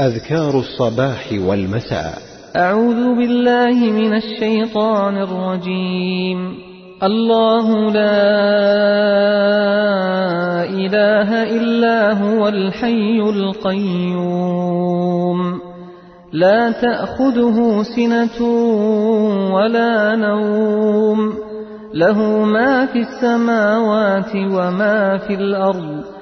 أذكار الصباح والمساء. أعوذ بالله من الشيطان الرجيم. الله لا إله إلا هو الحي القيوم. لا تأخذه سنة ولا نوم. له ما في السماوات وما في الأرض.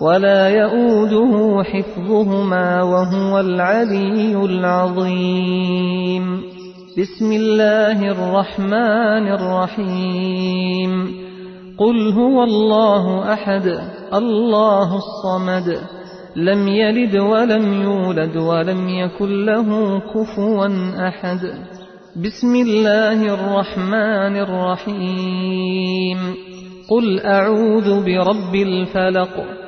ولا يؤوده حفظهما وهو العلي العظيم. بسم الله الرحمن الرحيم. قل هو الله أحد الله الصمد لم يلد ولم يولد ولم يكن له كفوا أحد. بسم الله الرحمن الرحيم. قل أعوذ برب الفلق.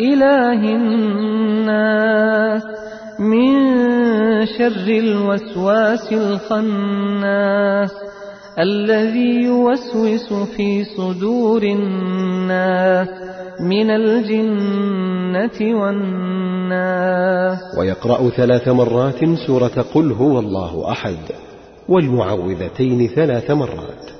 إله الناس من شر الوسواس الخناس الذي يوسوس في صدور الناس من الجنة والناس. ويقرأ ثلاث مرات سورة قل هو الله أحد والمعوذتين ثلاث مرات.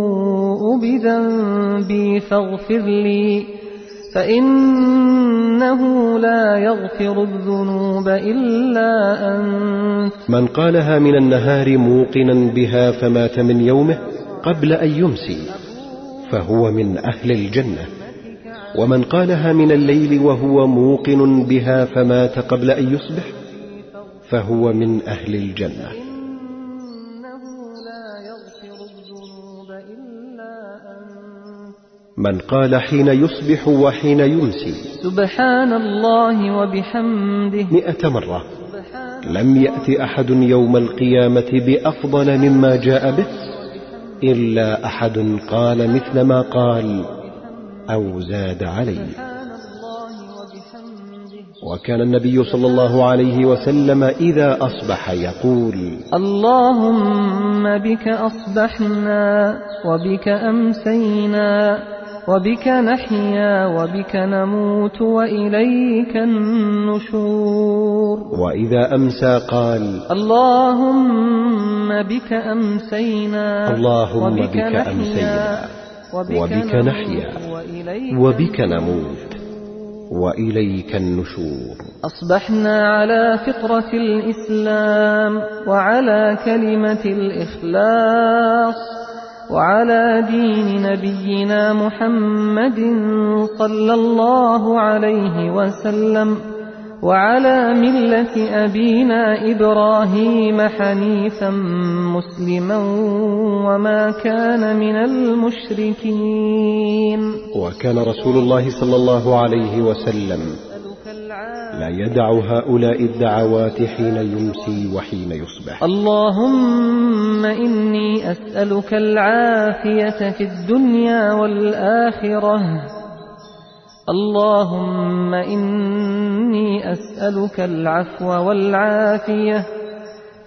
بذنبي فاغفر لي فإنه لا يغفر الذنوب إلا أنت. من قالها من النهار موقنا بها فمات من يومه قبل أن يمسي فهو من أهل الجنة. ومن قالها من الليل وهو موقن بها فمات قبل أن يصبح فهو من أهل الجنة. من قال حين يصبح وحين يمسي. سبحان الله وبحمده. مئة مرة. لم يأت أحد يوم القيامة بأفضل مما جاء به إلا أحد قال مثل ما قال أو زاد عليه. وكان النبي صلى الله عليه وسلم إذا أصبح يقول اللهم بك أصبحنا وبك أمسينا. وبك نحيا وبك نموت وإليك النشور. وإذا أمسى قال اللهم بك أمسينا اللهم بك أمسينا وبك نحيا وبك نموت وإليك النشور. أصبحنا على فطرة الإسلام وعلى كلمة الإخلاص. وعلى دين نبينا محمد صلى الله عليه وسلم وعلى ملة أبينا إبراهيم حنيفا مسلما وما كان من المشركين. وكان رسول الله صلى الله عليه وسلم لا يدع هؤلاء الدعوات حين يمسي وحين يصبح. اللهم إني أسألك العافية في الدنيا والآخرة. اللهم إني أسألك العفو والعافية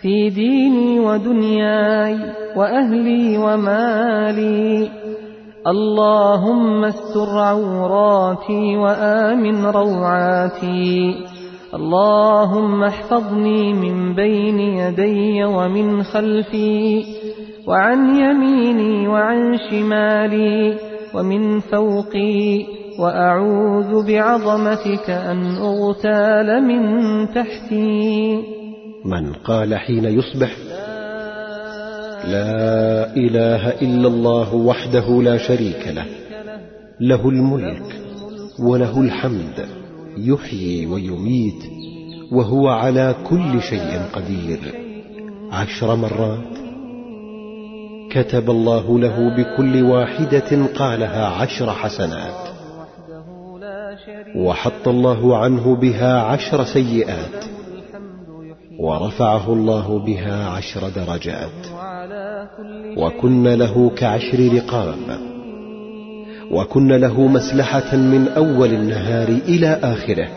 في ديني ودنياي وأهلي ومالي. اللهم استر عوراتي وآمن روعاتي. اللهم احفظني من بين يدي ومن خلفي وعن يميني وعن شمالي ومن فوقي وأعوذ بعظمتك أن أغتال من تحتي. من قال حين يصبح لا إله إلا الله وحده لا شريك له. له الملك وله الحمد. يحيي ويميت وهو على كل شيء قدير. عشر مرات كتب الله له بكل واحدة قالها عشر حسنات. وحط الله عنه بها عشر سيئات. ورفعه الله بها عشر درجات. وكن له كعشر رقاب. وكن له مسلحة من أول النهار إلى آخره.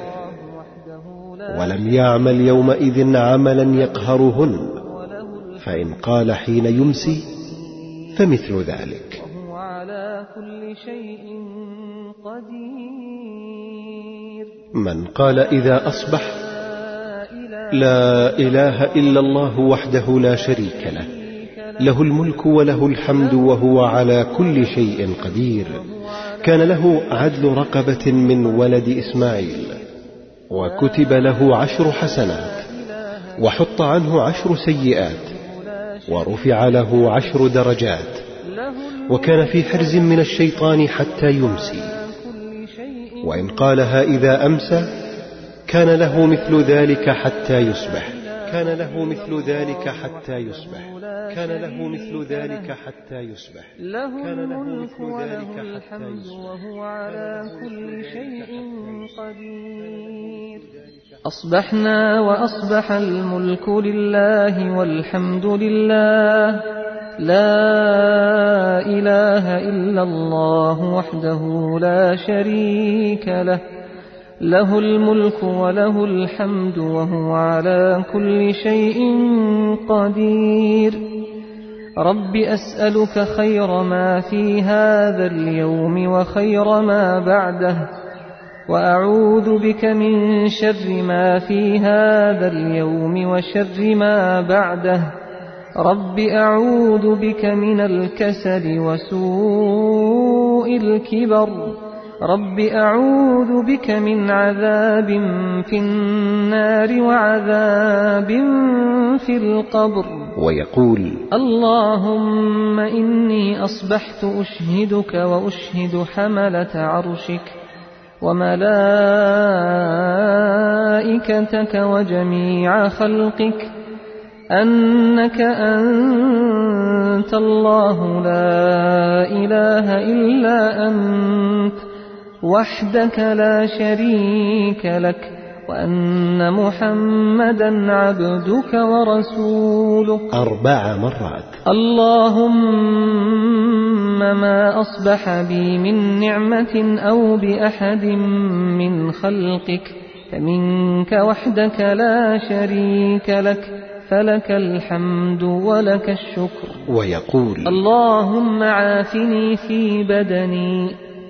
ولم يعمل يومئذ عملا يقهرهن. فإن قال حين يمسي فمثل ذلك. وهو على كل شيء قدير. من قال إذا أصبح لا إله إلا الله وحده لا شريك له. له الملك وله الحمد وهو على كل شيء قدير. كان له عدل رقبة من ولد إسماعيل وكتب له عشر حسنات وحط عنه عشر سيئات ورفع له عشر درجات وكان في حرز من الشيطان حتى يمسي. وإن قالها إذا أمسى كان له مثل ذلك حتى يصبح. كان له مثل ذلك حتى يصبح. كان له مثل ذلك حتى يصبح. له الملك وله الحمد وهو على كل شيء قدير. أصبحنا وأصبح الملك لله والحمد لله. لا إله إلا الله وحده لا شريك له. له الملك وله الحمد وهو على كل شيء قدير. رب أسألك خير ما في هذا اليوم وخير ما بعده وأعوذ بك من شر ما في هذا اليوم وشر ما بعده. رب أعوذ بك من الكسل وسوء الكبر. رب أعوذ بك من عذاب في النار وعذاب في القبر. ويقول اللهم إني أصبحت أشهدك وأشهد حملة عرشك وملائكتك وجميع خلقك أنك أنت الله لا إله إلا أنت. وحدك لا شريك لك وأن محمدا عبدك ورسولك. أربع مرات. اللهم ما أصبح بي من نعمة أو بأحد من خلقك فمنك وحدك لا شريك لك فلك الحمد ولك الشكر. ويقول اللهم عافني في بدني.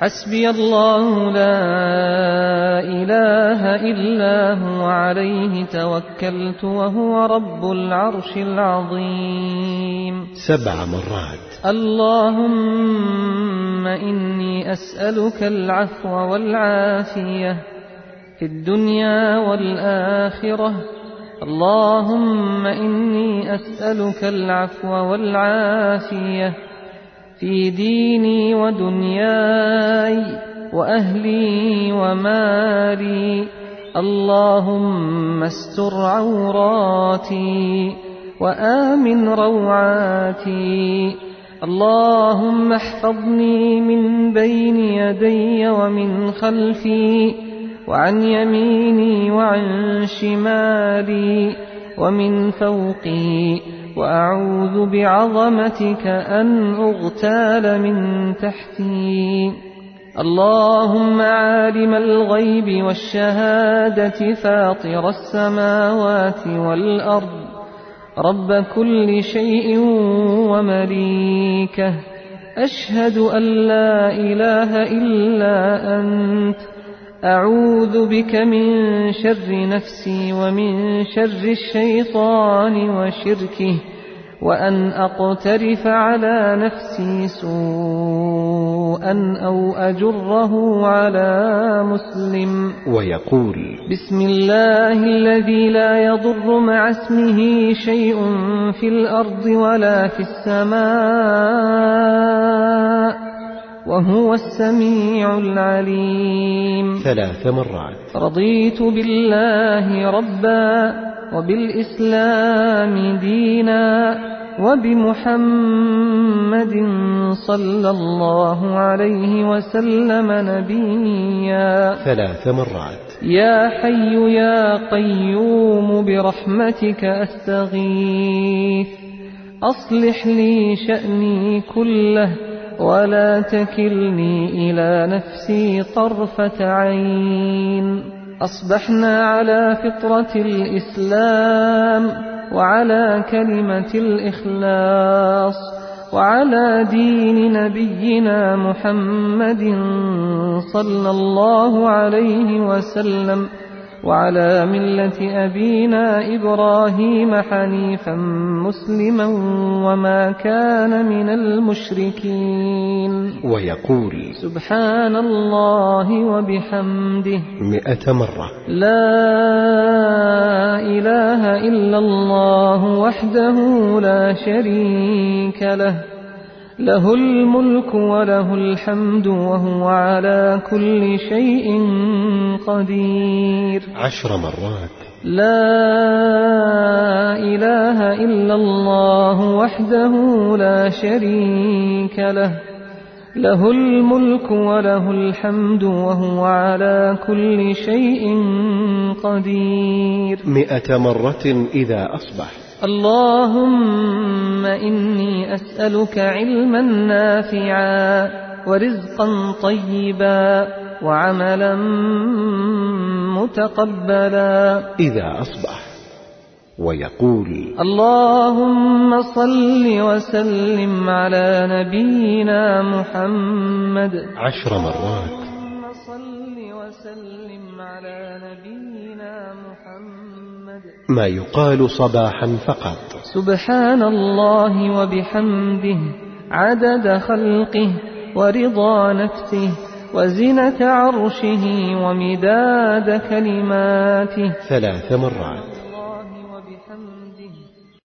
حسبي الله لا إله إلا هو عليه توكلت وهو رب العرش العظيم. سبع مرات. اللهم إني أسألك العفو والعافية في الدنيا والآخرة. اللهم إني أسألك العفو والعافية في ديني ودنياي وأهلي ومالي. اللهم استر عوراتي وآمن روعاتي. اللهم احفظني من بين يدي ومن خلفي وعن يميني وعن شمالي ومن فوقي. وأعوذ بعظمتك أن أغتال من تحتي. اللهم عالم الغيب والشهادة فاطر السماوات والأرض. رب كل شيء ومليكه. أشهد أن لا إله إلا أنت. أعوذ بك من شر نفسي ومن شر الشيطان وشركه وأن أقترف على نفسي سوءا أو أجره على مسلم. ويقول بسم الله الذي لا يضر مع اسمه شيء في الأرض ولا في السماء. وهو السميع العليم. ثلاث مرات. رضيت بالله ربا وبالإسلام دينا وبمحمد صلى الله عليه وسلم نبيا. ثلاث مرات. يا حي يا قيوم برحمتك أستغيث. أصلح لي شأني كله ولا تكلني إلى نفسي طرفة عين. أصبحنا على فطرة الإسلام وعلى كلمة الإخلاص وعلى دين نبينا محمد صلى الله عليه وسلم. وعلى ملة أبينا إبراهيم حنيفا مسلما وما كان من المشركين. ويقول سبحان الله وبحمده. مئة مرة. لا إله إلا الله وحده لا شريك له. له الملك وله الحمد وهو على كل شيء قدير. عشر مرات. لا إله إلا الله وحده لا شريك له. له الملك وله الحمد وهو على كل شيء قدير. مئة مرة إذا أصبح. اللهم إني أسألك علما نافعا ورزقا طيبا وعملا متقبلا. إذا أصبح ويقول اللهم صل وسلم على نبينا محمد. عشر مرات. اللهم صل وسلم على نبينا محمد ما يقال صباحا فقط. سبحان الله وبحمده عدد خلقه ورضا نفسه وزنة عرشه ومداد كلماته. ثلاث مرات.